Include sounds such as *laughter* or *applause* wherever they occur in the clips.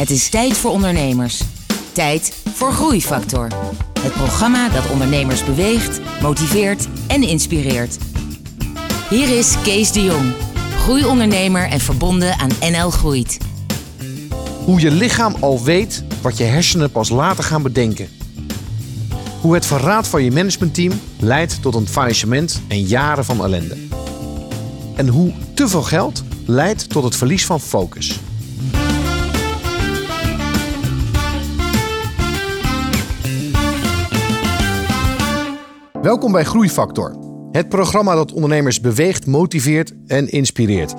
Het is tijd voor ondernemers. Tijd voor Groeifactor. Het programma dat ondernemers beweegt, motiveert en inspireert. Hier is Kees de Jong, groeiondernemer en verbonden aan NL Groeit. Hoe je lichaam al weet wat je hersenen pas later gaan bedenken. Hoe het verraad van je managementteam leidt tot een faillissement en jaren van ellende. En hoe te veel geld leidt tot het verlies van focus. Welkom bij Groeifactor. Het programma dat ondernemers beweegt, motiveert en inspireert.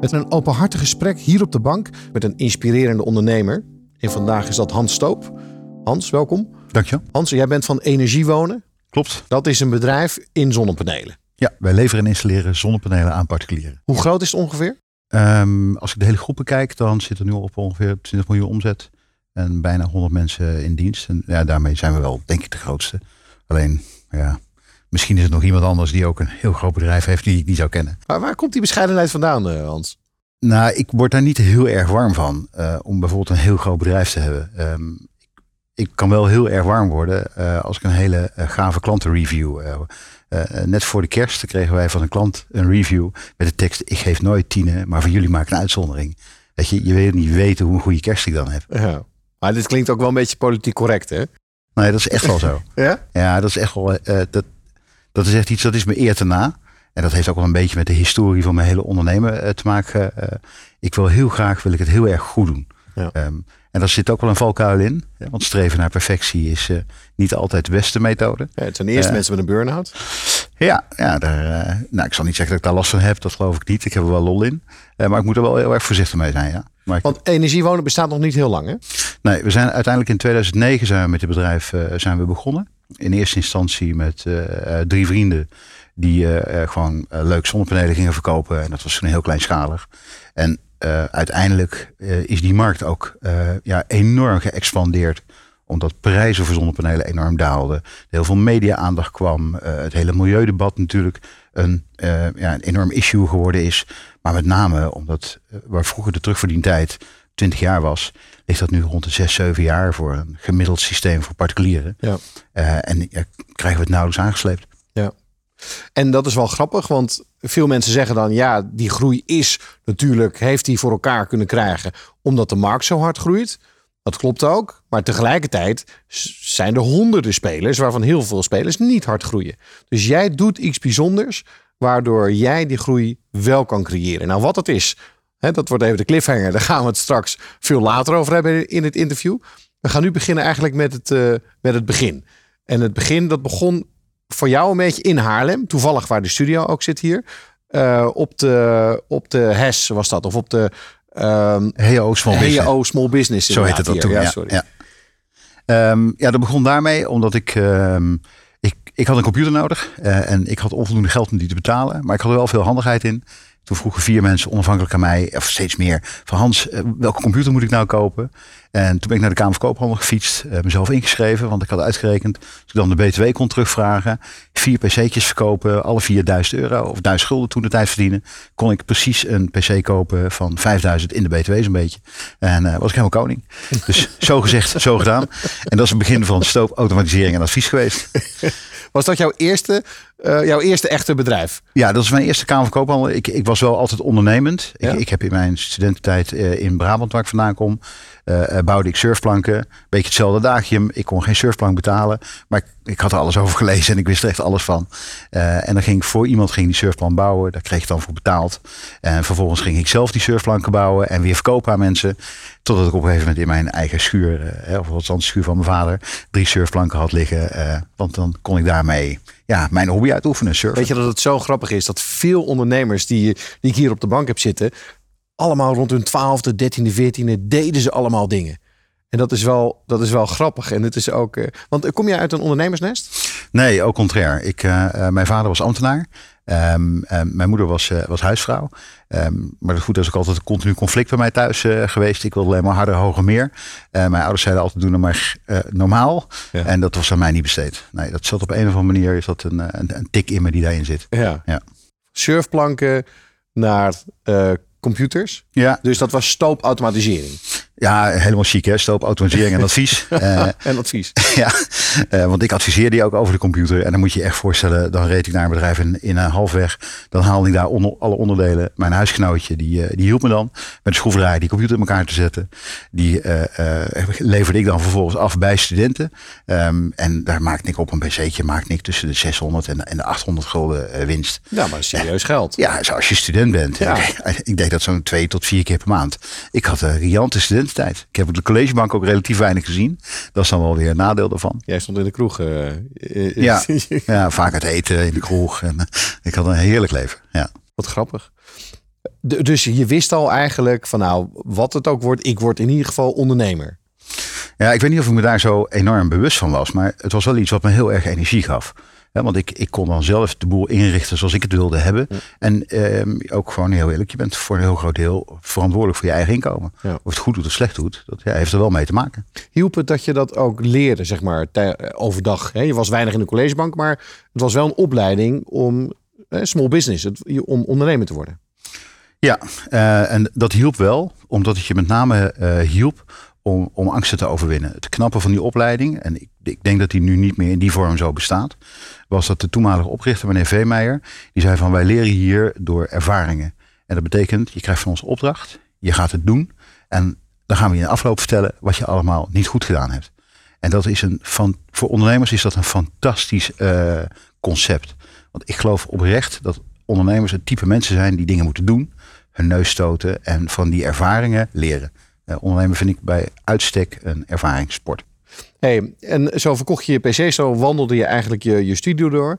Met een openhartig gesprek hier op de bank met een inspirerende ondernemer. En vandaag is dat Hans Stoop. Hans, welkom. Dankjewel. Hans, jij bent van Energiewonen. Klopt. Dat is een bedrijf in zonnepanelen. Ja, wij leveren en installeren zonnepanelen aan particulieren. Hoe groot is het ongeveer? Ehm, als ik de hele groep bekijk, dan zit er nu op ongeveer 20 miljoen omzet. En bijna 100 mensen in dienst. En ja, daarmee zijn we wel, denk ik, de grootste. Alleen, ja, misschien is er nog iemand anders die ook een heel groot bedrijf heeft die ik niet zou kennen. Maar waar komt die bescheidenheid vandaan, eh, Hans? Nou, ik word daar niet heel erg warm van. eh, om bijvoorbeeld een heel groot bedrijf te hebben. Ehm, ik kan wel heel erg warm worden eh, als ik een hele eh, gave klantenreview. net voor de kerst kregen wij van een klant een review met de tekst: Ik geef nooit tienen, maar voor jullie maak ik een uitzondering. Weet je, je weet niet weten hoe een goede kerst ik dan heb. Ja. Maar dit klinkt ook wel een beetje politiek correct, hè? Nee, dat is echt wel zo. *laughs* Ja? Ja, dat is echt wel. dat, dat is echt iets dat is me eer te na. En dat heeft ook wel een beetje met de historie van mijn hele ondernemen eh, te maken. Eh, ik wil heel graag wil ik het heel erg goed doen. Ja. Ehm, en daar zit ook wel een valkuil in. Want streven naar perfectie is eh, niet altijd de beste methode. Ja, het zijn de eerste mensen met een burn-out. Ja, ja daar, eh, nou, ik zal niet zeggen dat ik daar last van heb. Dat geloof ik niet. Ik heb er wel lol in. Eh, maar ik moet er wel heel erg voorzichtig mee zijn. Ja. Maar ik- Want energiewonen bestaat nog niet heel lang, hè? Nee, we zijn uiteindelijk in 2009 zijn we met het bedrijf eh, zijn we begonnen. In eerste instantie met eh, eh, drie vrienden die eh, gewoon leuk zonnepanelen gingen verkopen. En dat was toen heel kleinschalig. En uiteindelijk is die markt ook ja, enorm geëxpandeerd omdat prijzen voor zonnepanelen enorm daalden. Heel veel media-aandacht kwam. het hele milieudebat natuurlijk een, ja, een enorm issue geworden is. Maar met name omdat waar vroeger de terugverdientijd 20 jaar was, ligt dat nu rond de 6, 7 jaar voor een gemiddeld systeem voor particulieren. Ja. Eh, en ja, krijgen we het nauwelijks aangesleept. En dat is wel grappig, want veel mensen zeggen dan... ja, die groei is natuurlijk, heeft hij voor elkaar kunnen krijgen... omdat de markt zo hard groeit. Dat klopt ook. Maar tegelijkertijd zijn er honderden spelers... waarvan heel veel spelers niet hard groeien. Dus jij doet iets bijzonders... waardoor jij die groei wel kan creëren. Nou, wat het is, dat wordt even de cliffhanger. Daar gaan we het straks veel later over hebben in het interview. We gaan nu beginnen eigenlijk met het, eh, met het begin. En het begin, dat begon voor jou een beetje in Haarlem. Toevallig waar de studio ook zit hier. Eh, op, de, op de HES was dat. Of op de ehm HEO Small Business. HEO Small Business. Zo heette dat toen. hier. Ja, Ja, sorry. Ja. Ehm, ja, dat begon daarmee omdat ik, ehm, ik, ik had een computer nodig. eh, en ik had onvoldoende geld om die te betalen. Maar ik had er wel veel handigheid in. Toen vroegen vier mensen onafhankelijk aan mij, of steeds meer, van Hans, eh, welke computer moet ik nou kopen? En toen ben ik naar de Kamer van Koophandel gefietst, eh, mezelf ingeschreven, want ik had uitgerekend, als ik dan de BTW kon terugvragen, vier PC'tjes verkopen, alle vier 1000 euro of 1000 gulden toen de tijd verdienen, kon ik precies een PC kopen van 5000 in de BTW zo'n beetje. En eh, was ik helemaal koning. *laughs* Dus zo gezegd, zo gedaan. En dat is het begin van stoop, automatisering en advies geweest. Was dat jouw eerste, eh, jouw eerste echte bedrijf? Ja, dat is mijn eerste Kamer van Koophandel. Ik, ik was wel altijd ondernemend. Ja. Ik, ik heb in mijn studententijd in Brabant, waar ik vandaan kom, bouwde ik surfplanken. Beetje hetzelfde daagje. Ik kon geen surfplank betalen, maar ik, ik had er alles over gelezen en ik wist er echt alles van. Eh, en dan ging ik voor iemand ging die surfplan bouwen. Daar kreeg ik dan voor betaald. En vervolgens ging ik zelf die surfplanken bouwen en weer verkopen aan mensen. Totdat ik op een gegeven moment in mijn eigen schuur, eh, of althans de schuur van mijn vader, drie surfplanken had liggen. eh, want dan kon ik daarmee ja, mijn hobby uitoefenen, surfen. Weet je dat het zo grappig is dat veel ondernemers die, die ik hier op de bank heb zitten, allemaal rond hun twaalfde, dertiende, veertiende deden ze allemaal dingen. En dat is wel, dat is wel grappig. En het is ook. eh, want eh, kom jij uit een ondernemersnest? Nee, ook contrair. Ik, eh, mijn vader was ambtenaar. Ehm, ehm, mijn moeder was, was huisvrouw. Ehm, maar goed, dat is ook altijd een continu conflict bij mij thuis geweest. Ik wilde alleen maar harder, hoger, meer. Mijn ouders zeiden altijd, doe nou maar normaal. Ja. En dat was aan mij niet besteed. Nee, dat zat op een of andere manier, is dat een, een, een tik in me die daarin zit. Ja. Ja. Surfplanken naar computers. Ja, Dus dat was stoopautomatisering. Ja, helemaal chic hè. Stoop, automatisering en advies. Uh, *laughs* en advies. *laughs* ja, uh, want ik adviseer die ook over de computer. En dan moet je echt voorstellen, dan reed ik naar een bedrijf in, in een halfweg. Dan haalde ik daar onder, alle onderdelen. Mijn huisgenootje, die, uh, die hielp me dan met de schroeverij die computer in elkaar te zetten. Die leverde ik dan vervolgens af bij studenten. Um, en daar maakte ik op een pc'tje, maakte ik tussen de 600 en, en de 800 gulden winst. Ja, maar serieus geld. Ja, als je student bent. Ja. *laughs* Ik deed dat zo'n twee tot vier keer per maand. Ik had een riante studententijd. Ik heb de collegebank ook relatief weinig gezien. Dat is dan wel weer een nadeel daarvan. Jij stond in de kroeg. Uh, *laughs* ja, ja, vaak het eten in de kroeg. En, uh, ik had een heerlijk leven. Ja. Wat grappig. De, dus je wist al eigenlijk van nou, wat het ook wordt, ik word in ieder geval ondernemer. Ja, ik weet niet of ik me daar zo enorm bewust van was, maar het was wel iets wat me heel erg energie gaf want ik, ik kon dan zelf de boel inrichten zoals ik het wilde hebben. En ehm, ook gewoon heel eerlijk, je bent voor een heel groot deel verantwoordelijk voor je eigen inkomen. Of het goed doet of slecht doet, dat ja, heeft er wel mee te maken. Hielp het dat je dat ook leerde, zeg maar, overdag? Hè? Je was weinig in de collegebank, maar het was wel een opleiding om small business, om ondernemer te worden. Ja, uh, en dat hielp wel, omdat het je met name uh, hielp om, om angsten te overwinnen. Het knappen van die opleiding, en ik, ik, denk dat die nu niet meer in die vorm zo bestaat, was dat de toenmalige oprichter, meneer Veemeijer, die zei van wij leren hier door ervaringen. En dat betekent, je krijgt van ons opdracht, je gaat het doen en dan gaan we je in de afloop vertellen wat je allemaal niet goed gedaan hebt. En dat is een van, voor ondernemers is dat een fantastisch uh, concept. Want ik geloof oprecht dat ondernemers het type mensen zijn die dingen moeten doen, hun neus stoten en van die ervaringen leren. Uh, ondernemen vind ik bij uitstek een ervaringssport. Hey, en zo verkocht je je pc, zo wandelde je eigenlijk je, je studio door.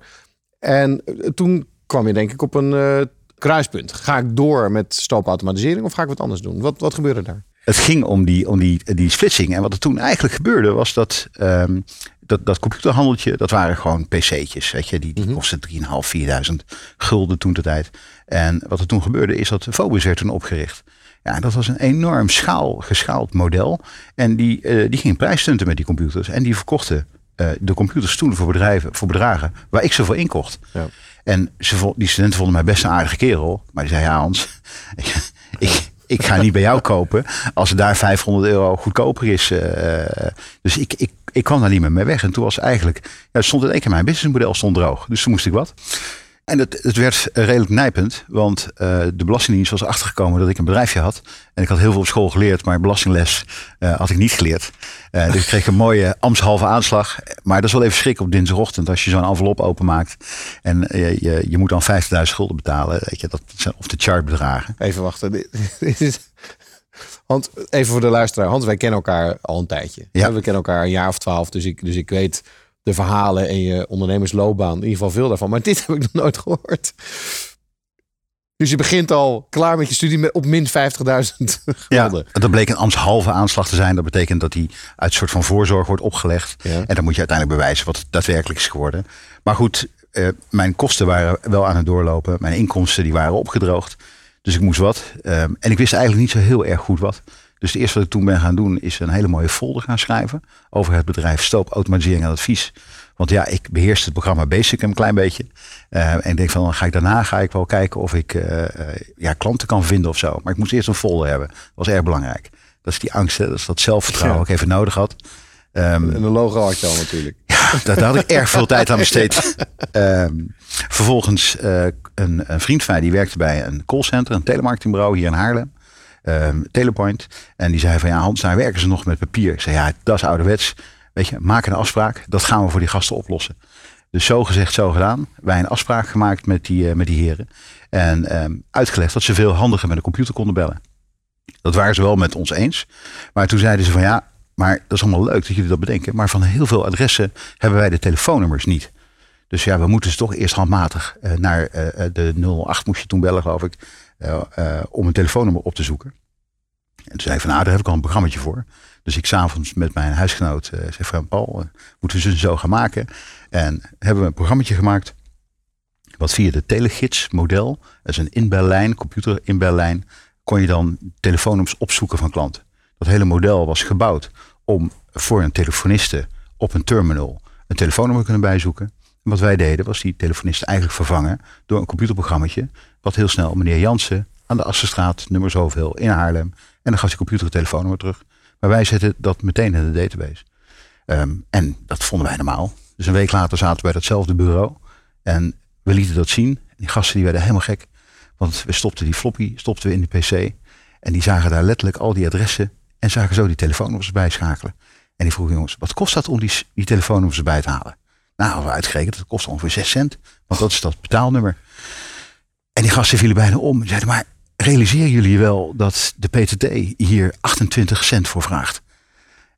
En eh, toen kwam je denk ik op een uh, kruispunt. Ga ik door met stoopautomatisering of ga ik wat anders doen? Wat, wat gebeurde daar? Het ging om die, om die, die splitsing. En wat er toen eigenlijk gebeurde was dat um, dat, dat computerhandeltje, dat waren gewoon pc'tjes. Weet je, die, die mm kostten 3.500, 4.000 gulden toen de tijd. En wat er toen gebeurde is dat Phobos werd toen opgericht. Ja, dat was een enorm schaal, geschaald model. En die, uh, die ging prijsstunten met die computers. En die verkochten uh, de computers toen voor, bedrijven, voor bedragen waar ik zoveel inkocht. Ja. En ze, die studenten vonden mij best een aardige kerel. Maar die zei, ja Hans, *laughs* ik, ik ga niet bij jou kopen als het daar 500 euro goedkoper is. Uh, dus ik, ik, ik kwam daar niet meer mee weg. En toen was eigenlijk, ja, stond in één keer mijn businessmodel stond droog. Dus toen moest ik wat. En het, het werd redelijk nijpend, want uh, de Belastingdienst was achtergekomen dat ik een bedrijfje had. En ik had heel veel op school geleerd, maar belastingles uh, had ik niet geleerd. Uh, dus ik kreeg een mooie ambtshalve aanslag. Maar dat is wel even schrik op dinsdagochtend als je zo'n envelop openmaakt. En je, je, je moet dan 50.000 schulden betalen. Weet je, dat zijn of de chartbedragen. Even wachten. Hans, even voor de luisteraar. Hans, wij kennen elkaar al een tijdje. Ja. We kennen elkaar een jaar of twaalf, dus ik, dus ik weet de verhalen en je ondernemersloopbaan. In ieder geval veel daarvan. Maar dit *laughs* heb ik nog nooit gehoord. Dus je begint al klaar met je studie met op min 50.000 *laughs* Ja, dat bleek een ambtshalve aanslag te zijn. Dat betekent dat die uit een soort van voorzorg wordt opgelegd. Ja. En dan moet je uiteindelijk bewijzen wat het daadwerkelijk is geworden. Maar goed, eh, mijn kosten waren wel aan het doorlopen. Mijn inkomsten die waren opgedroogd. Dus ik moest wat. Um, en ik wist eigenlijk niet zo heel erg goed wat. Dus het eerste wat ik toen ben gaan doen is een hele mooie folder gaan schrijven over het bedrijf Stoop Automatisering en Advies. Want ja, ik beheerste het programma Basic een klein beetje. Uh, en ik denk van, dan ga ik daarna ga ik wel kijken of ik uh, uh, ja, klanten kan vinden of zo. Maar ik moest eerst een folder hebben. Dat was erg belangrijk. Dat is die angst, dat is dat zelfvertrouwen ja. wat ik even nodig had. Um, en een logo had je al natuurlijk. *laughs* Ja, daar, daar had ik erg veel tijd aan besteed. *laughs* Um, vervolgens een, een vriend van mij die werkte bij een callcenter, een telemarketingbureau hier in Haarlem um, Telepoint. En die zei van ja, Hans, daar werken ze nog met papier. Ik zei ja, dat is ouderwets. Weet je, maak een afspraak. Dat gaan we voor die gasten oplossen. Dus zo gezegd, zo gedaan. Wij een afspraak gemaakt met die, uh, met die heren. En um, uitgelegd dat ze veel handiger met een computer konden bellen. Dat waren ze wel met ons eens. Maar toen zeiden ze van ja, maar dat is allemaal leuk dat jullie dat bedenken. Maar van heel veel adressen hebben wij de telefoonnummers niet. Dus ja, we moeten ze toch eerst handmatig uh, naar uh, de 08 moest je toen bellen, geloof ik. Uh, uh, om een telefoonnummer op te zoeken. En toen zei ik van, nou, daar heb ik al een programma voor. Dus ik s'avonds met mijn huisgenoot uh, zei van, Paul, moeten we ze zo gaan maken? En hebben we een programma gemaakt, wat via de telegids model, dat is een inbellijn, computer inbellijn, kon je dan telefoonnummers opzoeken van klanten. Dat hele model was gebouwd om voor een telefoniste op een terminal een telefoonnummer kunnen bijzoeken. En wat wij deden was die telefonist eigenlijk vervangen door een computerprogramma wat heel snel meneer Jansen aan de Assenstraat, nummer zoveel, in Haarlem. En dan gaf die computer het telefoonnummer terug. Maar wij zetten dat meteen in de database. Ehm, en dat vonden wij normaal. Dus een week later zaten we bij datzelfde bureau. En we lieten dat zien. Die gasten die werden helemaal gek. Want we stopten die floppy stopten we in die pc. En die zagen daar letterlijk al die adressen. En zagen zo die telefoonnummers bijschakelen. En die vroegen jongens, wat kost dat om die, die telefoonnummers bij te halen? Nou, uitgerekend, dat kost ongeveer 6 cent. Want dat is dat betaalnummer. En die gasten vielen bijna om. En zeiden, maar realiseren jullie wel dat de PTT hier 28 cent voor vraagt?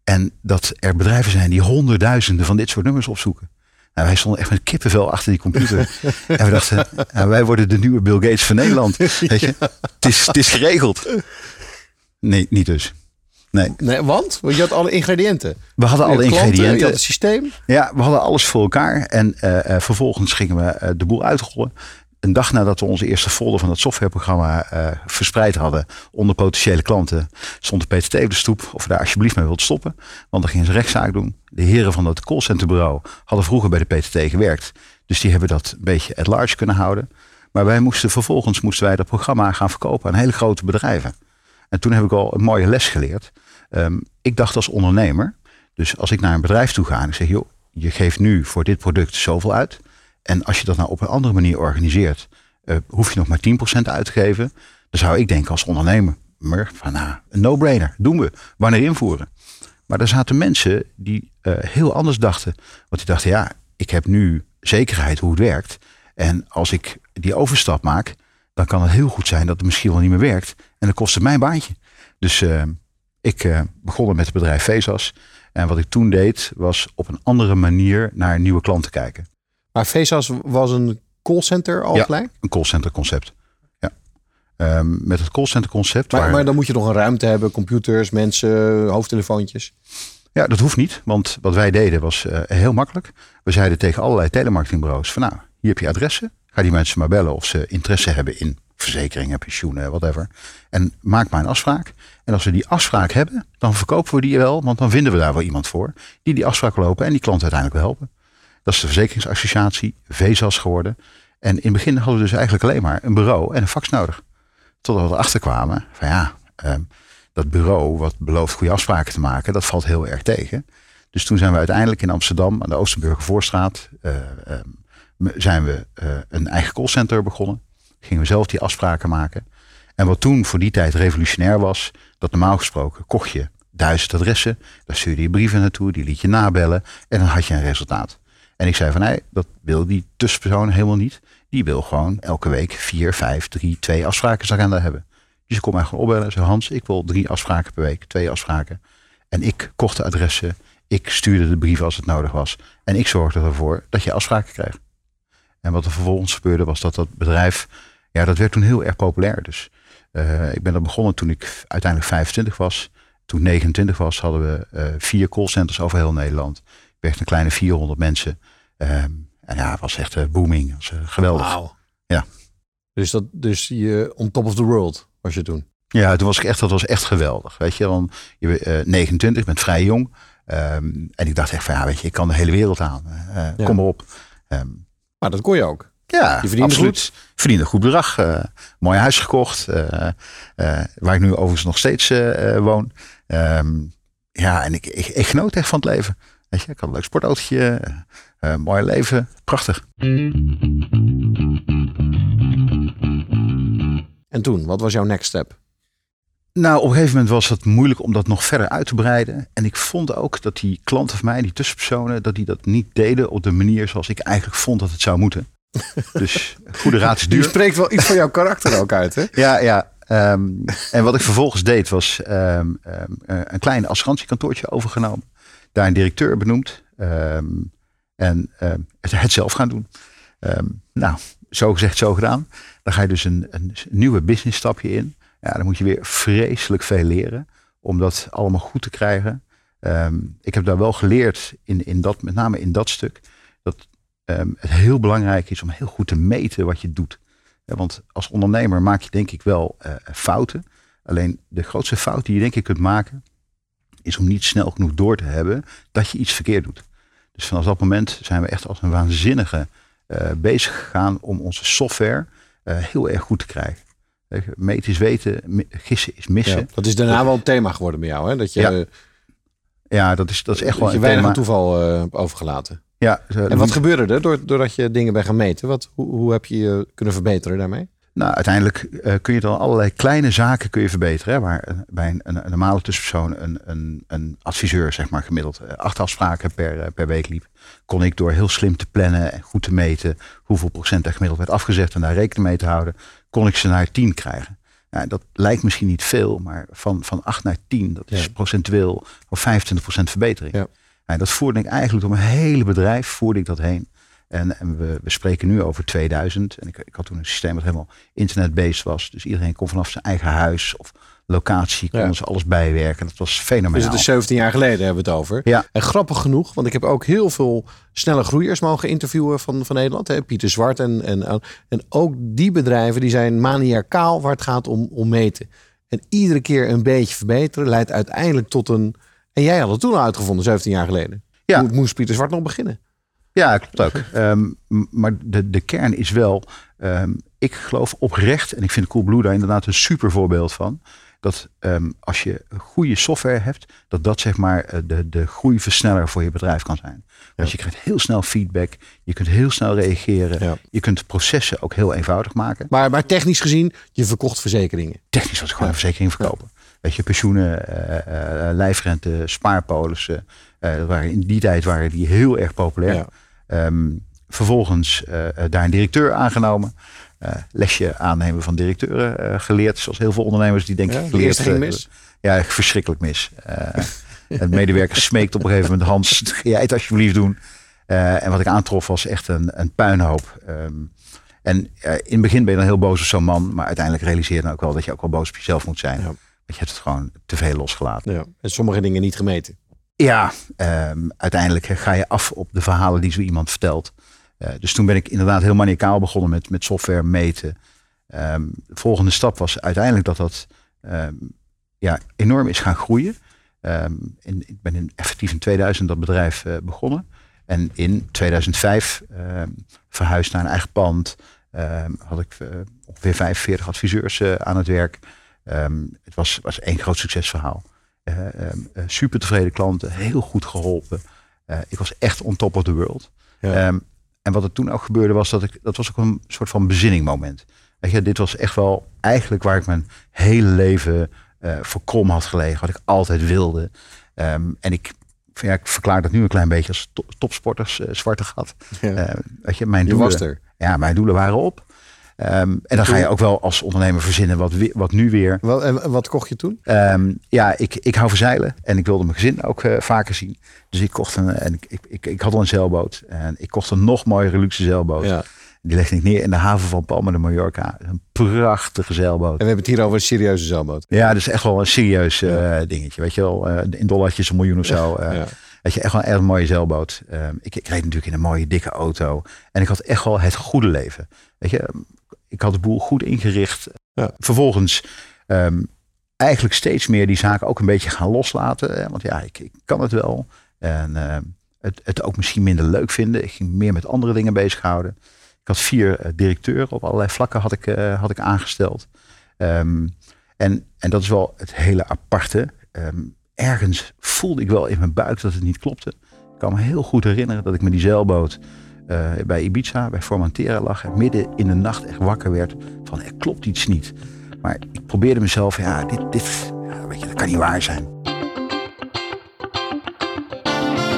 En dat er bedrijven zijn die honderdduizenden van dit soort nummers opzoeken. Nou, wij stonden echt met kippenvel achter die computer. *laughs* en we dachten, nou, wij worden de nieuwe Bill Gates van Nederland. *laughs* Weet je? Het, is, het is geregeld. Nee, niet dus. Nee. nee. Want? Want je had alle ingrediënten. We hadden alle ingrediënten. Je had het systeem. Ja, we hadden alles voor elkaar. En uh, uh, vervolgens gingen we uh, de boel uitrollen een dag nadat we onze eerste folder van het softwareprogramma uh, verspreid hadden onder potentiële klanten, stond de PTT op de stoep of we daar alsjeblieft mee wilden stoppen. Want dan gingen ze rechtszaak doen. De heren van het callcenterbureau hadden vroeger bij de PTT gewerkt. Dus die hebben dat een beetje at large kunnen houden. Maar wij moesten vervolgens moesten wij dat programma gaan verkopen aan hele grote bedrijven. En toen heb ik al een mooie les geleerd. Um, ik dacht als ondernemer, dus als ik naar een bedrijf toe ga en ik zeg, joh, je geeft nu voor dit product zoveel uit. En als je dat nou op een andere manier organiseert, uh, hoef je nog maar 10% uit te geven. Dan zou ik denken als ondernemer, van nou, een no-brainer, doen we. Wanneer invoeren? Maar er zaten mensen die uh, heel anders dachten. Want die dachten, ja, ik heb nu zekerheid hoe het werkt. En als ik die overstap maak, dan kan het heel goed zijn dat het misschien wel niet meer werkt. En dan kost het mijn baantje. Dus uh, ik begon met het bedrijf Vesas. En wat ik toen deed, was op een andere manier naar nieuwe klanten kijken. Maar VSAS was een callcenter al ja, gelijk? een callcenter concept. Ja. Um, met het callcenter concept. Maar, waar... maar dan moet je nog een ruimte hebben, computers, mensen, hoofdtelefoontjes. Ja, dat hoeft niet. Want wat wij deden was uh, heel makkelijk. We zeiden tegen allerlei telemarketingbureaus van nou, hier heb je adressen. Ga die mensen maar bellen of ze interesse hebben in verzekeringen, pensioenen, whatever. En maak maar een afspraak. En als we die afspraak hebben, dan verkopen we die wel. Want dan vinden we daar wel iemand voor. Die die afspraak lopen en die klant uiteindelijk wil helpen. Dat is de Verzekeringsassociatie, VESAS geworden. En in het begin hadden we dus eigenlijk alleen maar een bureau en een fax nodig. Totdat we erachter kwamen van ja, um, dat bureau wat belooft goede afspraken te maken, dat valt heel erg tegen. Dus toen zijn we uiteindelijk in Amsterdam aan de Oosterburger Voorstraat, uh, um, zijn we uh, een eigen callcenter begonnen. Gingen we zelf die afspraken maken. En wat toen voor die tijd revolutionair was, dat normaal gesproken kocht je duizend adressen, daar stuurde je brieven naartoe, die liet je nabellen en dan had je een resultaat. En ik zei van nee, dat wil die tussenpersoon helemaal niet. Die wil gewoon elke week vier, vijf, drie, twee afspraken hebben. Dus ik kom mij gewoon opbellen en zei Hans, ik wil drie afspraken per week, twee afspraken. En ik kocht de adressen, ik stuurde de brief als het nodig was. En ik zorgde ervoor dat je afspraken kreeg. En wat er vervolgens gebeurde was dat dat bedrijf, ja dat werd toen heel erg populair. Dus uh, ik ben er begonnen toen ik uiteindelijk 25 was. Toen ik 29 was hadden we uh, vier callcenters over heel Nederland echt een kleine 400 mensen. Um, en ja, het was echt uh, booming. Was, geweldig. Wow. Ja. Dus, dat, dus je on top of the world was je toen? Ja, toen was ik echt, dat was echt geweldig. Weet je, dan, je bent uh, 29, je bent vrij jong. Um, en ik dacht echt van, ja, weet je, ik kan de hele wereld aan. Ja. Kom maar op. Um, maar dat kon je ook. Ja, je verdiende absoluut. goed. Verdiende een goed bedrag. Uh, mooi huis gekocht. Uh, uh, waar ik nu overigens nog steeds woon. Um, ja, en ik, ik, ik genoot echt van het leven. Weet je, ik had een leuk sportautootje, uh, mooi leven, prachtig. En toen, wat was jouw next step? Nou, op een gegeven moment was het moeilijk om dat nog verder uit te breiden. En ik vond ook dat die klanten van mij, die tussenpersonen, dat die dat niet deden op de manier zoals ik eigenlijk vond dat het zou moeten. *laughs* Dus goede raad is duur. Je spreekt wel iets van jouw karakter ook uit, hè? Ja, ja. Um, en wat ik vervolgens deed was um, um, een klein assurantiekantoortje overgenomen daar een directeur benoemd. En het, het, zelf gaan doen. Nou, zo gezegd, zo gedaan. Dan ga je dus een, een nieuwe business stapje in. Ja, dan moet je weer vreselijk veel leren om dat allemaal goed te krijgen. ik heb daar wel geleerd, in, in dat, met name in dat stuk, dat het heel belangrijk is om heel goed te meten wat je doet. Ja, want als ondernemer maak je denk ik wel uh, fouten. Alleen de grootste fout die je denk ik kunt maken, is om niet snel genoeg door te hebben dat je iets verkeerd doet. Dus vanaf dat moment zijn we echt als een waanzinnige uh, bezig gegaan om onze software uh, heel erg goed te krijgen. Meten is weten, gissen is missen. Ja, dat is daarna wel een thema geworden bij jou, hè? Dat je, Ja. dat, is, dat is echt wel dat je een weinig thema. aan toeval eh, overgelaten. Ja, En wat gebeurde er door- doordat je dingen bent gaan meten? Wat, hoe, hoe heb je je kunnen verbeteren daarmee? Nou, uiteindelijk eh, kun je dan allerlei kleine zaken kun je verbeteren. Hè, waar eh, bij een, een, een normale tussenpersoon een, een, een adviseur, zeg maar, gemiddeld eh, acht afspraken per, per week liep. Kon ik door heel slim te plannen en goed te meten hoeveel procent er gemiddeld werd afgezet en daar rekening mee te houden, kon ik ze naar 10 krijgen. Ja, dat lijkt misschien niet veel, maar van, van 8 naar 10, dat is Ja. procentueel of 25% verbetering. Ja. Ja, dat voerde ik eigenlijk door mijn hele bedrijf, voerde ik dat heen. En, en we, we spreken nu over 2000. En ik, ik had toen een systeem dat helemaal internet-based was. Dus iedereen kon vanaf zijn eigen huis of locatie, Ja. konden ze alles bijwerken. Dat was fenomenaal. Dus het is 17 jaar geleden hebben we het over. Ja. En grappig genoeg, want ik heb ook heel veel snelle groeiers mogen interviewen van, van Nederland. Hè? Pieter Zwart en, en, en ook die bedrijven die zijn maniacaal waar het gaat om, om meten. En iedere keer een beetje verbeteren leidt uiteindelijk tot een... En jij had het toen al uitgevonden, 17 jaar geleden. Ja. Hoe moest Pieter Zwart nog beginnen? Ja, klopt ook. Ehm, maar de, de kern is wel, ehm, ik geloof oprecht, en ik vind Coolblue daar inderdaad een super voorbeeld van, dat ehm, als je goede software hebt, dat dat zeg maar eh, de, de groeiversneller voor je bedrijf kan zijn. Want je krijgt heel snel feedback, je kunt heel snel reageren, Ja. je kunt processen ook heel eenvoudig maken. Maar, maar technisch gezien, je verkocht verzekeringen. Technisch was ik gewoon een verzekering verkopen. Weet je, pensioenen, eh, lijfrente, spaarpolissen. waren, in die tijd waren die heel erg populair. Ja. Ehm, vervolgens daar een directeur aangenomen. Lesje aannemen van directeuren geleerd. Zoals heel veel ondernemers die denken Ja, geleerd ging mis? Ja, verschrikkelijk mis. Een medewerker smeekt op een gegeven moment Hans, *laughs* ga jij het alsjeblieft doen. En wat ik aantrof was echt een, een puinhoop. Ehm, en in het begin ben je dan heel boos op zo'n man. Maar uiteindelijk realiseer je dan ook wel dat je ook wel boos op jezelf moet zijn. Ja. Je hebt het gewoon te veel losgelaten. Ja. En sommige dingen niet gemeten. Ja, ehm, uiteindelijk ga je af op de verhalen die zo iemand vertelt. Eh, dus toen ben ik inderdaad heel maniacaal begonnen met, met software meten. Ehm, de volgende stap was uiteindelijk dat dat ehm, ja, enorm is gaan groeien. In, ik ben in, effectief in 2000 dat bedrijf eh, begonnen. En in 2005 ehm, verhuisd naar een eigen pand. Had ik eh, ongeveer 45 adviseurs eh, aan het werk. Ehm, het was, was één groot succesverhaal. Eh, ehm, eh, super tevreden klanten, heel goed geholpen. Eh, ik was echt on top of the world. Ja. Ehm, en wat er toen ook gebeurde was dat ik, dat was ook een soort van bezinningmoment. Weet je, dit was echt wel eigenlijk waar ik mijn hele leven voor krom had gelegen, wat ik altijd wilde. En ik, ja, ik verklaar dat nu een klein beetje als to- topsporters zwarte gat. Ja. Weet je, mijn Je doelen, was er. Ja, mijn doelen waren op. Ehm, en dan ga je ook wel als ondernemer verzinnen wat, wat nu weer. Wat, en wat kocht je toen? Ehm, ja, ik, ik hou van zeilen en ik wilde mijn gezin ook eh, vaker zien. Dus ik kocht een, en ik, ik, ik, ik had al een zeilboot en ik kocht een nog mooiere luxe zeilboot. Ja. Die legde ik neer in de haven van Palma de Mallorca. Een prachtige zeilboot. En we hebben het hier over een serieuze zeilboot. Ja, dus echt wel een serieus eh, dingetje. Weet je wel, eh, in dollartjes een miljoen of zo. Ja. Weet je, echt wel een erg mooie zeilboot. Ehm, ik, ik reed natuurlijk in een mooie dikke auto. En ik had echt wel het goede leven. Weet je, ik had de boel goed ingericht. Ja. Vervolgens ehm, eigenlijk steeds meer die zaken ook een beetje gaan loslaten. Hè, want ja, ik, ik kan het wel. En ehm, het, het ook misschien minder leuk vinden. Ik ging meer met andere dingen bezighouden. Ik had vier eh, directeuren op allerlei vlakken had ik, eh, had ik aangesteld. Ehm, en, en dat is wel het hele aparte. Ergens voelde ik wel in mijn buik dat het niet klopte. Ik kan me heel goed herinneren dat ik met die zeilboot eh, bij Ibiza, bij Formentera lag. En midden in de nacht echt wakker werd van er klopt iets niet. Maar ik probeerde mezelf, ja, dit, dit ja, weet je, dat kan niet waar zijn.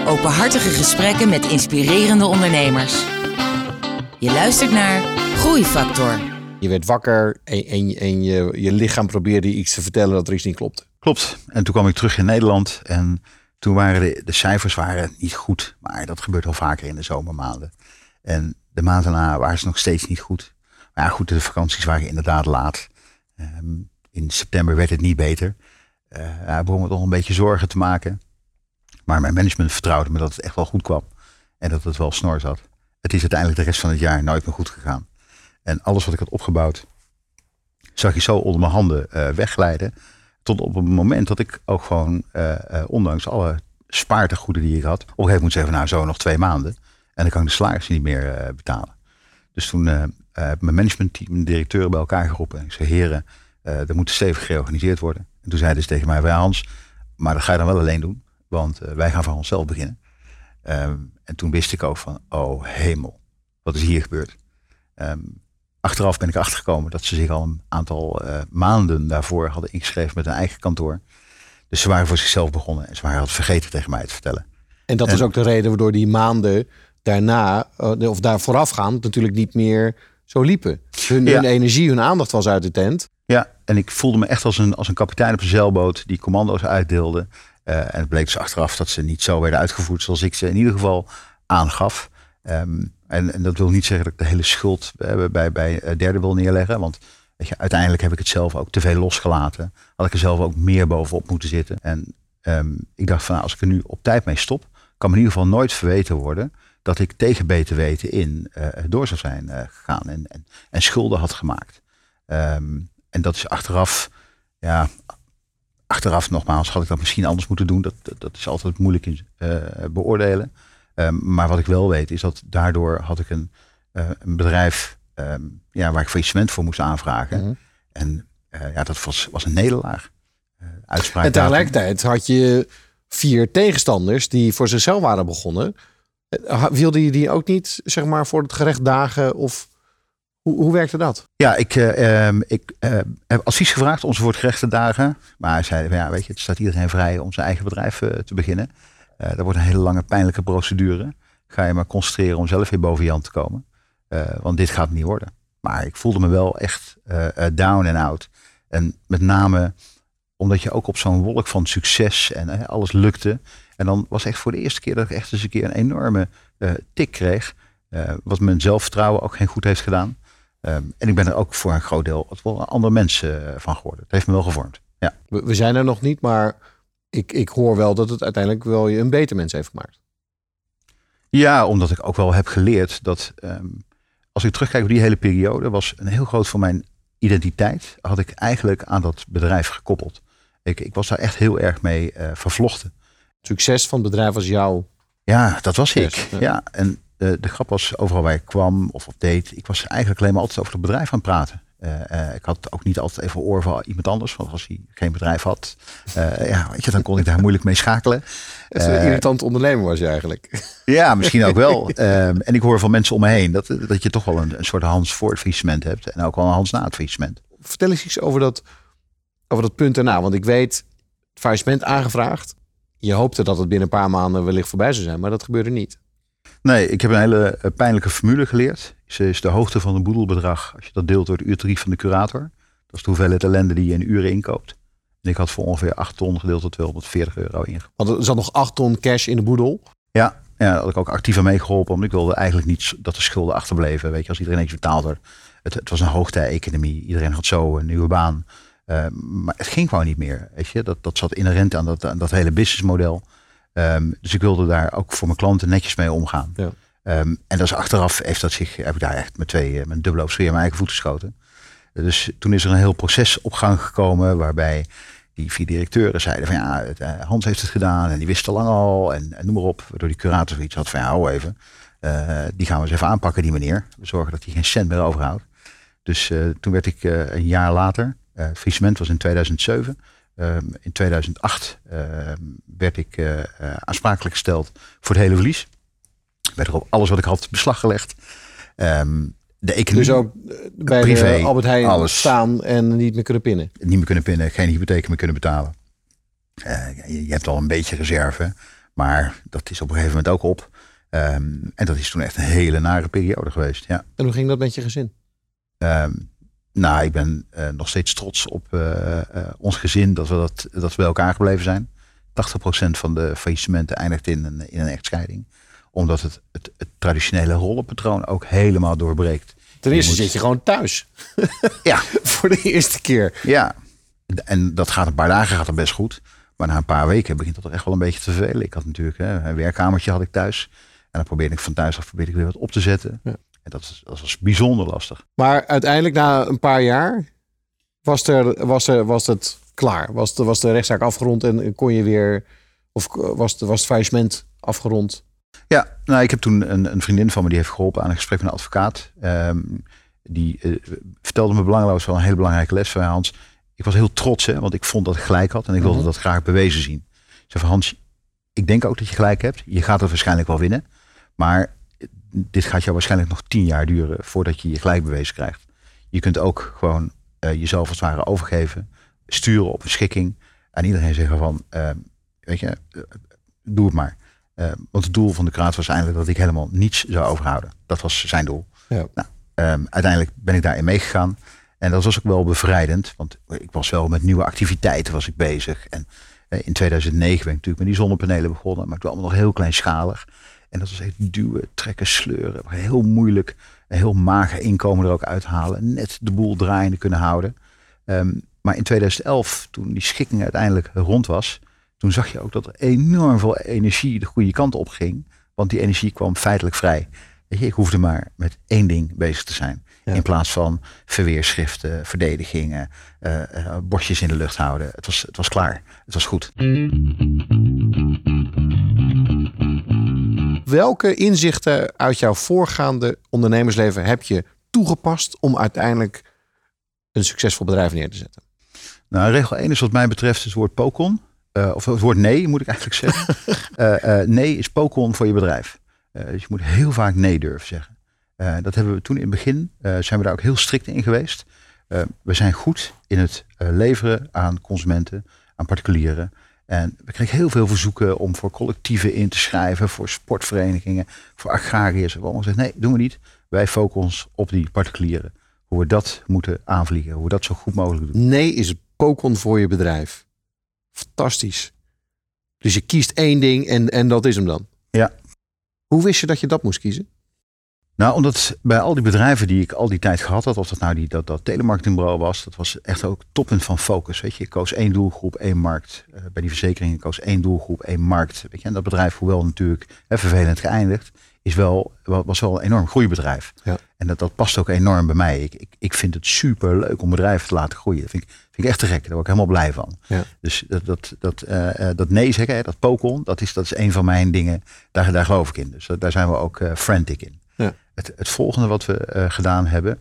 Openhartige gesprekken met inspirerende ondernemers. Je luistert naar Groeifactor. Je werd wakker en, en, en je, je lichaam probeerde iets te vertellen dat er iets niet klopte. Klopt. En toen kwam ik terug in Nederland en toen waren de, de cijfers waren niet goed. Maar dat gebeurt wel vaker in de zomermaanden. En de maanden daarna waren ze nog steeds niet goed. Maar ja, goed, de vakanties waren inderdaad laat. Ehm, in september werd het niet beter. Eh ja, begon me toch een beetje zorgen te maken. Maar mijn management vertrouwde me dat het echt wel goed kwam. En dat het wel snor zat. Het is uiteindelijk de rest van het jaar nooit meer goed gegaan. En alles wat ik had opgebouwd, zag je zo onder mijn handen eh, wegglijden. Tot op het moment dat ik ook gewoon, eh, ondanks alle spaartegoeden die ik had, op een gegeven moment nou zo nog twee maanden. En dan kan ik de salarissen niet meer eh, betalen. Dus toen eh, uh, mijn managementteam, mijn directeuren bij elkaar geroepen. En ik zei, heren, er moet stevig georganiseerd worden. En toen zeiden ze tegen mij, wij Hans, maar dat ga je dan wel alleen doen. Want wij gaan voor onszelf beginnen. Um, en toen wist ik ook van, oh hemel, wat is hier gebeurd? Um, achteraf ben ik achtergekomen dat ze zich al een aantal uh, maanden daarvoor hadden ingeschreven met een eigen kantoor. Dus ze waren voor zichzelf begonnen en ze waren het vergeten tegen mij te vertellen. En dat is ook de reden waardoor die maanden daarna, uh, of daar voorafgaand, natuurlijk niet meer zo liepen. Hun, ja. hun, energie, hun aandacht was uit de tent. Ja, en ik voelde me echt als een, als een kapitein op een zeilboot die commando's uitdeelde. Uh, en het bleek dus achteraf dat ze niet zo werden uitgevoerd zoals ik ze in ieder geval aangaf. Um, en, en, dat wil niet zeggen dat ik de hele schuld bij, bij, bij derden wil neerleggen. Want weet je, uiteindelijk heb ik het zelf ook te veel losgelaten. Had ik er zelf ook meer bovenop moeten zitten. En um, ik dacht van nou, als ik er nu op tijd mee stop, kan me in ieder geval nooit verweten worden dat ik tegen beter weten in uh, door zou zijn uh, gegaan en, en, en, schulden had gemaakt. Um, en dat is achteraf, ja, achteraf nogmaals, had ik dat misschien anders moeten doen. Dat, dat, dat is altijd moeilijk in uh, beoordelen. Um, maar wat ik wel weet is dat daardoor had ik een, een bedrijf um, ja, waar ik faillissement voor moest aanvragen. Mm -hmm. En ja, dat was, was een nederlaag. uitspraak en tegelijkertijd had je vier tegenstanders die voor zichzelf waren begonnen. Wilde je die ook niet, zeg maar, voor het gerecht dagen? Of hoe, hoe werkte dat? Ja, ik, uh, ik uh, heb advies gevraagd om ze voor het gerecht te dagen. Maar hij zei, ja, weet je, het staat iedereen vrij om zijn eigen bedrijf te beginnen. dat wordt een hele lange, pijnlijke procedure. Ga je maar concentreren om zelf weer boven Jan te komen. want dit gaat niet worden. Maar ik voelde me wel echt down en out. En met name omdat je ook op zo'n wolk van succes en alles lukte. En dan was echt voor de eerste keer dat ik echt eens een keer een enorme uh, tik kreeg. Uh, wat mijn zelfvertrouwen ook geen goed heeft gedaan. Um, en ik ben er ook voor een groot deel wel andere mensen uh, van geworden. Het heeft me wel gevormd. Ja. We, we, zijn er nog niet, maar ik, ik hoor wel dat het uiteindelijk wel je een beter mens heeft gemaakt. Ja, omdat ik ook wel heb geleerd dat um, als ik terugkijk op die hele periode, was een heel groot voor mijn identiteit, had ik eigenlijk aan dat bedrijf gekoppeld. Ik, ik was daar echt heel erg mee uh, vervlochten. Succes van het bedrijf was jou. Ja, dat was ik. Ja, ja. en de, de grap was overal waar ik kwam of op deed, ik was eigenlijk alleen maar altijd over het bedrijf aan het praten. Uh, uh, ik had ook niet altijd even oor van iemand anders. Want als hij geen bedrijf had, uh, ja, weet je, dan kon ik daar *laughs* moeilijk mee schakelen. Het een irritant ondernemer was je eigenlijk. Ja, misschien ook wel. um, *laughs* en ik hoor van mensen om me heen dat, dat je toch wel een, een soort Hans voor het faillissement hebt. En ook wel een Hans na het faillissement. Vertel eens iets over dat, over dat punt daarna. Want ik weet, faillissement aangevraagd. Je hoopte dat het binnen een paar maanden wellicht voorbij zou zijn, maar dat gebeurde niet. Nee, ik heb een hele eh, pijnlijke formule geleerd. Ze is de hoogte van een boedelbedrag als je dat deelt door het uurtarief van de curator. Dat is de hoeveelheid ellende die je in uren inkoopt. En ik had voor ongeveer 8 ton gedeeld tot 240 euro ingekoopt. Want er zat nog 8 ton cash in de boedel? Ja, ja daar had ik ook actief aan meegeholpen. Want ik wilde eigenlijk niet dat de schulden achterbleven. Weet je, als iedereen iets betaald werd. Het, het was een hoogtij-economie. Iedereen had zo een nieuwe baan. Uh, maar het ging gewoon niet meer. Weet je? Dat, dat zat inherent aan dat, aan dat hele businessmodel. Um, dus ik wilde daar ook voor mijn klanten netjes mee omgaan. Ja. Um, en dat is achteraf heeft dat zich, heb ik daar echt met twee, met dubbele op mijn eigen voeten geschoten. Dus toen is er een heel proces op gang gekomen waarbij die vier directeuren zeiden van ja, eh, Hans heeft het gedaan en die wist al lang al en, en noem maar op. Waardoor die curator zoiets had van ja, hou even. Uh, die gaan we eens even aanpakken, die meneer. We zorgen dat hij geen cent meer overhoudt. Dus uh, toen werd ik een jaar later, uh, was in 2007. Um, in 2008 uh, werd ik uh, aansprakelijk gesteld voor het hele verlies. Werd er op alles wat ik had beslag gelegd. Um, de economie, dus ook bij privé, Albert Heijn alles. staan en niet meer kunnen pinnen? Niet meer kunnen pinnen, geen hypotheek meer kunnen betalen. Je, je, hebt al een beetje reserve, maar dat is op een gegeven moment ook op. Um, en dat is toen echt een hele nare periode geweest. Ja. En hoe ging dat met je gezin? Nou, ik ben uh, nog steeds trots op uh, uh, ons gezin dat we, dat, dat we bij elkaar gebleven zijn. 80% van de faillissementen eindigt in een, in een echtscheiding. Omdat het, het, het traditionele rollenpatroon ook helemaal doorbreekt. Ten eerste moet... zit je gewoon thuis. ja. *laughs* Voor de eerste keer. Ja. En dat gaat een paar dagen gaat best goed. Maar na een paar weken begint dat toch echt wel een beetje te vervelen. Ik had natuurlijk hè, een werkkamertje had ik thuis. En dan probeerde ik van thuis af probeerde ik weer wat op te zetten. Ja. En dat, is, dat was bijzonder lastig. Maar uiteindelijk na een paar jaar was, er, was, er, was het klaar. Was de, was de rechtszaak afgerond en kon je weer, of was, was het faillissement afgerond? Ja, nou, ik heb toen een, een, vriendin van me die heeft geholpen aan een gesprek met een advocaat. Um, die uh, vertelde me belangloos wel een hele belangrijke les van Hans. Ik was heel trots, hè, want ik vond dat ik gelijk had en ik wilde mhm. dat graag bewezen zien. Ik zei van Hans, ik denk ook dat je gelijk hebt. Je gaat het waarschijnlijk wel winnen. Maar dit gaat jou waarschijnlijk nog tien jaar duren voordat je je gelijk bewezen krijgt. Je kunt ook gewoon uh, jezelf als het ware overgeven, sturen op een schikking. En iedereen zeggen van, uh, weet je, uh, doe het maar. want het doel van de kraat was eigenlijk dat ik helemaal niets zou overhouden. Dat was zijn doel. Ja. Nou, um, uiteindelijk ben ik daarin meegegaan. En dat was ook wel bevrijdend, want ik was wel met nieuwe activiteiten was ik bezig. En in 2009 ben ik natuurlijk met die zonnepanelen begonnen, maar was allemaal nog heel kleinschalig. En dat was echt duwen, trekken, sleuren. Heel moeilijk. Een heel mager inkomen er ook uithalen. Net de boel draaiende kunnen houden. Ehm, maar in 2011, toen die schikking uiteindelijk rond was, toen zag je ook dat er enorm veel energie de goede kant op ging. Want die energie kwam feitelijk vrij. Weet je, ik hoefde maar met één ding bezig te zijn. In plaats van verweerschriften, verdedigingen, uh, uh, bosjes in de lucht houden. Het was, het was klaar. Het was goed. Welke inzichten uit jouw voorgaande ondernemersleven heb je toegepast om uiteindelijk een succesvol bedrijf neer te zetten? Nou, regel 1 is wat mij betreft het woord pokon. Uh, of het woord nee, moet ik eigenlijk zeggen. uh, *laughs* uh, nee is pokon voor je bedrijf. dus je moet heel vaak nee durven zeggen. dat hebben we toen in het begin, zijn we daar ook heel strikt in geweest. we zijn goed in het leveren aan consumenten, aan particulieren. En we kregen heel veel verzoeken om voor collectieven in te schrijven, voor sportverenigingen, voor agrariërs. We hebben gezegd, nee, doen we niet. Wij focussen ons op die particulieren. Hoe we dat moeten aanvliegen, hoe we dat zo goed mogelijk doen. Nee is pokon voor je bedrijf. Fantastisch. Dus je kiest één ding en, en dat is hem dan? Ja. Hoe wist je dat je dat moest kiezen? Nou, omdat bij al die bedrijven die ik al die tijd gehad had, of dat nou die, dat, dat telemarketingbureau was, dat was echt ook toppunt van focus. Weet je, ik koos één doelgroep, één markt. Uh, bij die verzekeringen koos één doelgroep, één markt. Weet je, en dat bedrijf, hoewel natuurlijk hè, vervelend geëindigd, is wel, was wel een enorm groeibedrijf. Ja. En dat, dat past ook enorm bij mij. Ik, ik, ik vind het super leuk om bedrijven te laten groeien. Dat vind ik, vind ik echt te gek. Daar word ik helemaal blij van. Ja. Dus dat, dat, dat, uh, dat nee zeggen, dat pokon, dat is, dat is een van mijn dingen. Daar, daar geloof ik in. Dus daar zijn we ook uh, frantic in. Het, volgende wat we uh, gedaan hebben,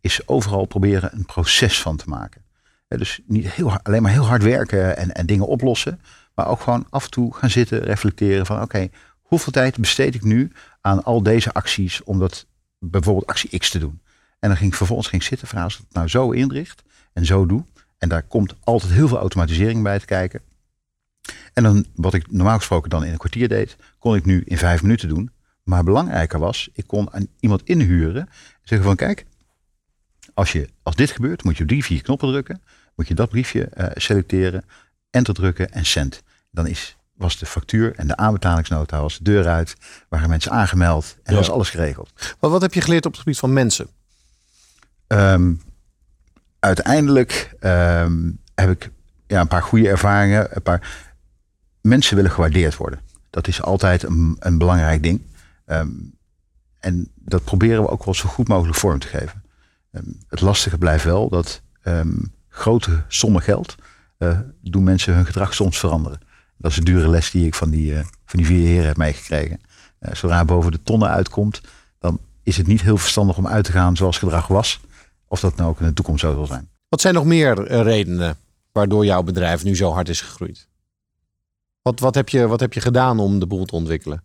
is overal proberen een proces van te maken. dus niet heel, alleen maar heel hard werken en, en dingen oplossen. Maar ook gewoon af en toe gaan zitten, reflecteren van oké, hoeveel tijd besteed ik nu aan al deze acties om dat bijvoorbeeld actie X te doen. En dan ging ik vervolgens ging zitten vragen als ik het nou zo inricht en zo doe. En daar komt altijd heel veel automatisering bij te kijken. En dan wat ik normaal gesproken dan in een kwartier deed, kon ik nu in vijf minuten doen. Maar belangrijker was, ik kon aan iemand inhuren. Zeggen van kijk, als, je, als dit gebeurt, moet je op drie, vier knoppen drukken. Moet je dat briefje uh, selecteren, enter drukken en send. Dan is, was de factuur en de aanbetalingsnota was de deur uit. Waren mensen aangemeld en ja. was alles geregeld. Maar wat heb je geleerd op het gebied van mensen? Um, uiteindelijk um, heb ik ja, een paar goede ervaringen. Een paar... Mensen willen gewaardeerd worden. Dat is altijd een, een belangrijk ding. Um, en dat proberen we ook wel zo goed mogelijk vorm te geven. Um, het lastige blijft wel dat um, grote sommen geld uh, doen mensen hun gedrag soms veranderen. Dat is een dure les die ik van die, uh, van die vier heren heb meegekregen. Uh, zodra boven de tonnen uitkomt, dan is het niet heel verstandig om uit te gaan zoals gedrag was. Of dat nou ook in de toekomst zo zal zijn. Wat zijn nog meer redenen waardoor jouw bedrijf nu zo hard is gegroeid? Wat, wat, heb, je, wat heb je gedaan om de boel te ontwikkelen?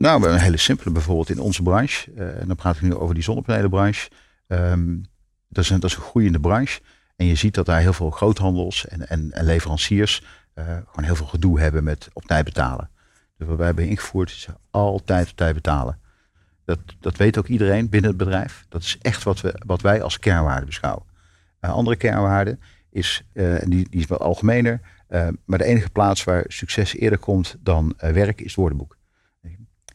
Nou, een hele simpele bijvoorbeeld in onze branche. Uh, en dan praat ik nu over die zonnepanelenbranche. Um, dat, is een, dat is een groeiende branche. En je ziet dat daar heel veel groothandels en, en, leveranciers uh, gewoon heel veel gedoe hebben met op tijd betalen. Dus wat wij hebben ingevoerd is altijd op tijd betalen. Dat, dat weet ook iedereen binnen het bedrijf. Dat is echt wat, we, wat wij als kernwaarde beschouwen. Uh, andere kernwaarde is, en die, die is wat algemener, maar de enige plaats waar succes eerder komt dan werk is het woordenboek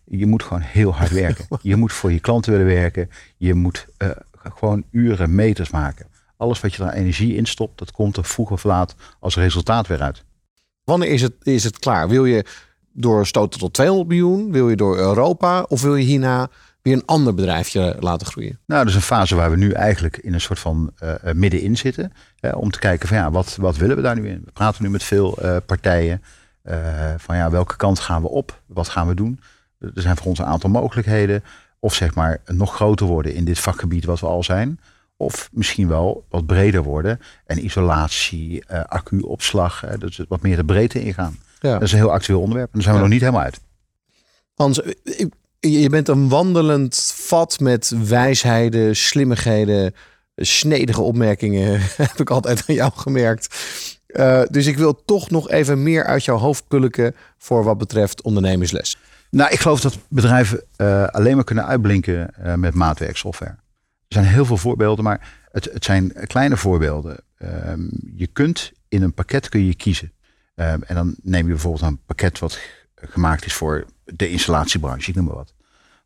je moet gewoon heel hard *laughs* werken. Je moet voor je klanten willen werken. Je moet uh, gewoon uren, meters maken. Alles wat je daar energie in stopt, dat komt er vroeg of laat als resultaat weer uit. Wanneer is het, is het klaar? Wil je doorstoten tot 200 miljoen? Wil je door Europa? Of wil je hierna weer een ander bedrijfje laten groeien? Nou, dat is een fase waar we nu eigenlijk in een soort van uh, middenin zitten. om te kijken van ja, wat, wat willen we daar nu in? We praten nu met veel uh, partijen. van ja, welke kant gaan we op? Wat gaan we doen? Er zijn voor ons een aantal mogelijkheden. of zeg maar nog groter worden in dit vakgebied wat we al zijn. Of misschien wel wat breder worden. En isolatie, uh, accuopslag, uh, dus wat meer de breedte ingaan. Ja. Dat is een heel actueel onderwerp. En daar zijn we nog niet helemaal uit. Hans, je bent een wandelend vat met wijsheden, slimmigheden, snedige opmerkingen. *laughs* Heb ik altijd aan jou gemerkt. Uh, dus ik wil toch nog even meer uit jouw hoofd pulken voor wat betreft ondernemersles. Nou, ik geloof dat bedrijven uh, alleen maar kunnen uitblinken uh, met maatwerksoftware. Er zijn heel veel voorbeelden, maar het, het zijn kleine voorbeelden. Um, je kunt in een pakket kun je kiezen. Um, en dan neem je bijvoorbeeld een pakket wat gemaakt is voor de installatiebranche, ik noem maar wat.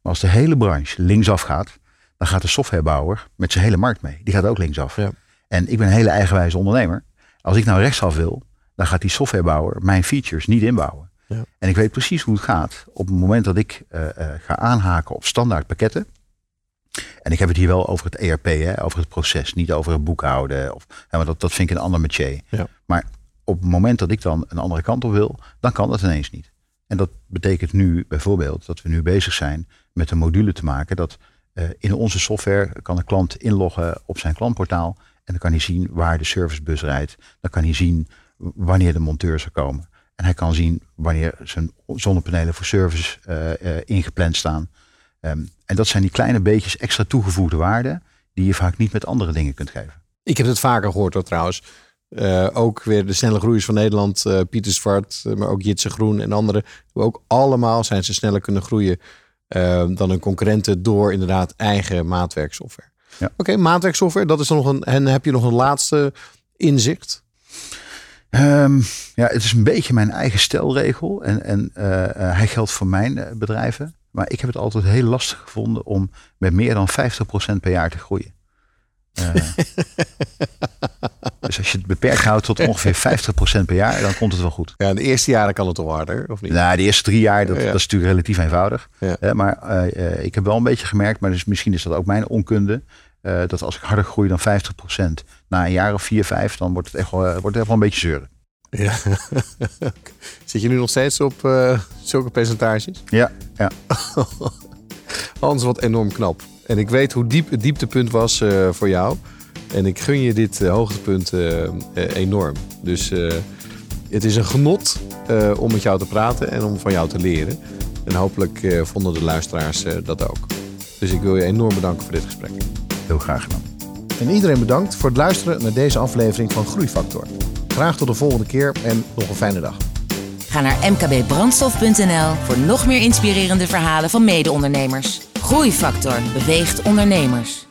Maar als de hele branche linksaf gaat, dan gaat de softwarebouwer met zijn hele markt mee. Die gaat ook linksaf. Ja. En ik ben een hele eigenwijze ondernemer. Als ik nou rechtsaf wil, dan gaat die softwarebouwer mijn features niet inbouwen. Ja. En ik weet precies hoe het gaat op het moment dat ik uh, uh, ga aanhaken op standaard pakketten. En ik heb het hier wel over het ERP, hè, over het proces, niet over het boekhouden. Of, hè, maar dat, dat vind ik een ander métier. Ja. Maar op het moment dat ik dan een andere kant op wil, dan kan dat ineens niet. En dat betekent nu bijvoorbeeld dat we nu bezig zijn met een module te maken dat uh, in onze software kan de klant inloggen op zijn klantportaal en dan kan hij zien waar de servicebus rijdt. Dan kan hij zien wanneer de monteur zou komen. En hij kan zien wanneer zijn zonnepanelen voor service uh, uh, ingepland staan. Um, en dat zijn die kleine beetjes extra toegevoegde waarden die je vaak niet met andere dingen kunt geven. Ik heb het vaker gehoord hoor, trouwens. Uh, ook weer de snelle groeiers van Nederland, Pieter Zwart, maar ook Jitse Groen en anderen. Ook allemaal zijn ze sneller kunnen groeien dan hun concurrenten door inderdaad eigen maatwerksoftware. Ja. Oké, okay, maatwerksoftware, dat is nog een. En heb je nog een laatste inzicht? Um, ja, het is een beetje mijn eigen stelregel. En, en hij geldt voor mijn bedrijven. Maar ik heb het altijd heel lastig gevonden om met meer dan 50% per jaar te groeien. Uh, *laughs* dus als je het beperkt houdt tot ongeveer 50% per jaar, dan komt het wel goed. Ja, de eerste jaren kan het toch harder, of niet? Nou, de eerste drie jaar, dat, dat is natuurlijk relatief eenvoudig. Ja. maar uh, ik heb wel een beetje gemerkt, maar dus misschien is dat ook mijn onkunde, uh, dat als ik harder groei dan 50% na een jaar of vier, vijf, dan wordt het echt wel, wordt het echt wel een beetje zeuren. Ja. *laughs* Zit je nu nog steeds op zulke percentages? Ja, ja. *laughs* Hans, wat enorm knap. En ik weet hoe diep het dieptepunt was uh, voor jou. En ik gun je dit hoogtepunt enorm. Dus het is een genot om met jou te praten en om van jou te leren. En hopelijk vonden de luisteraars dat ook. Dus ik wil je enorm bedanken voor dit gesprek. Heel graag gedaan. En iedereen bedankt voor het luisteren naar deze aflevering van Groeifactor. Graag tot de volgende keer en nog een fijne dag. Ga naar mkbbrandstof.nl voor nog meer inspirerende verhalen van mede-ondernemers. Groeifactor beweegt ondernemers.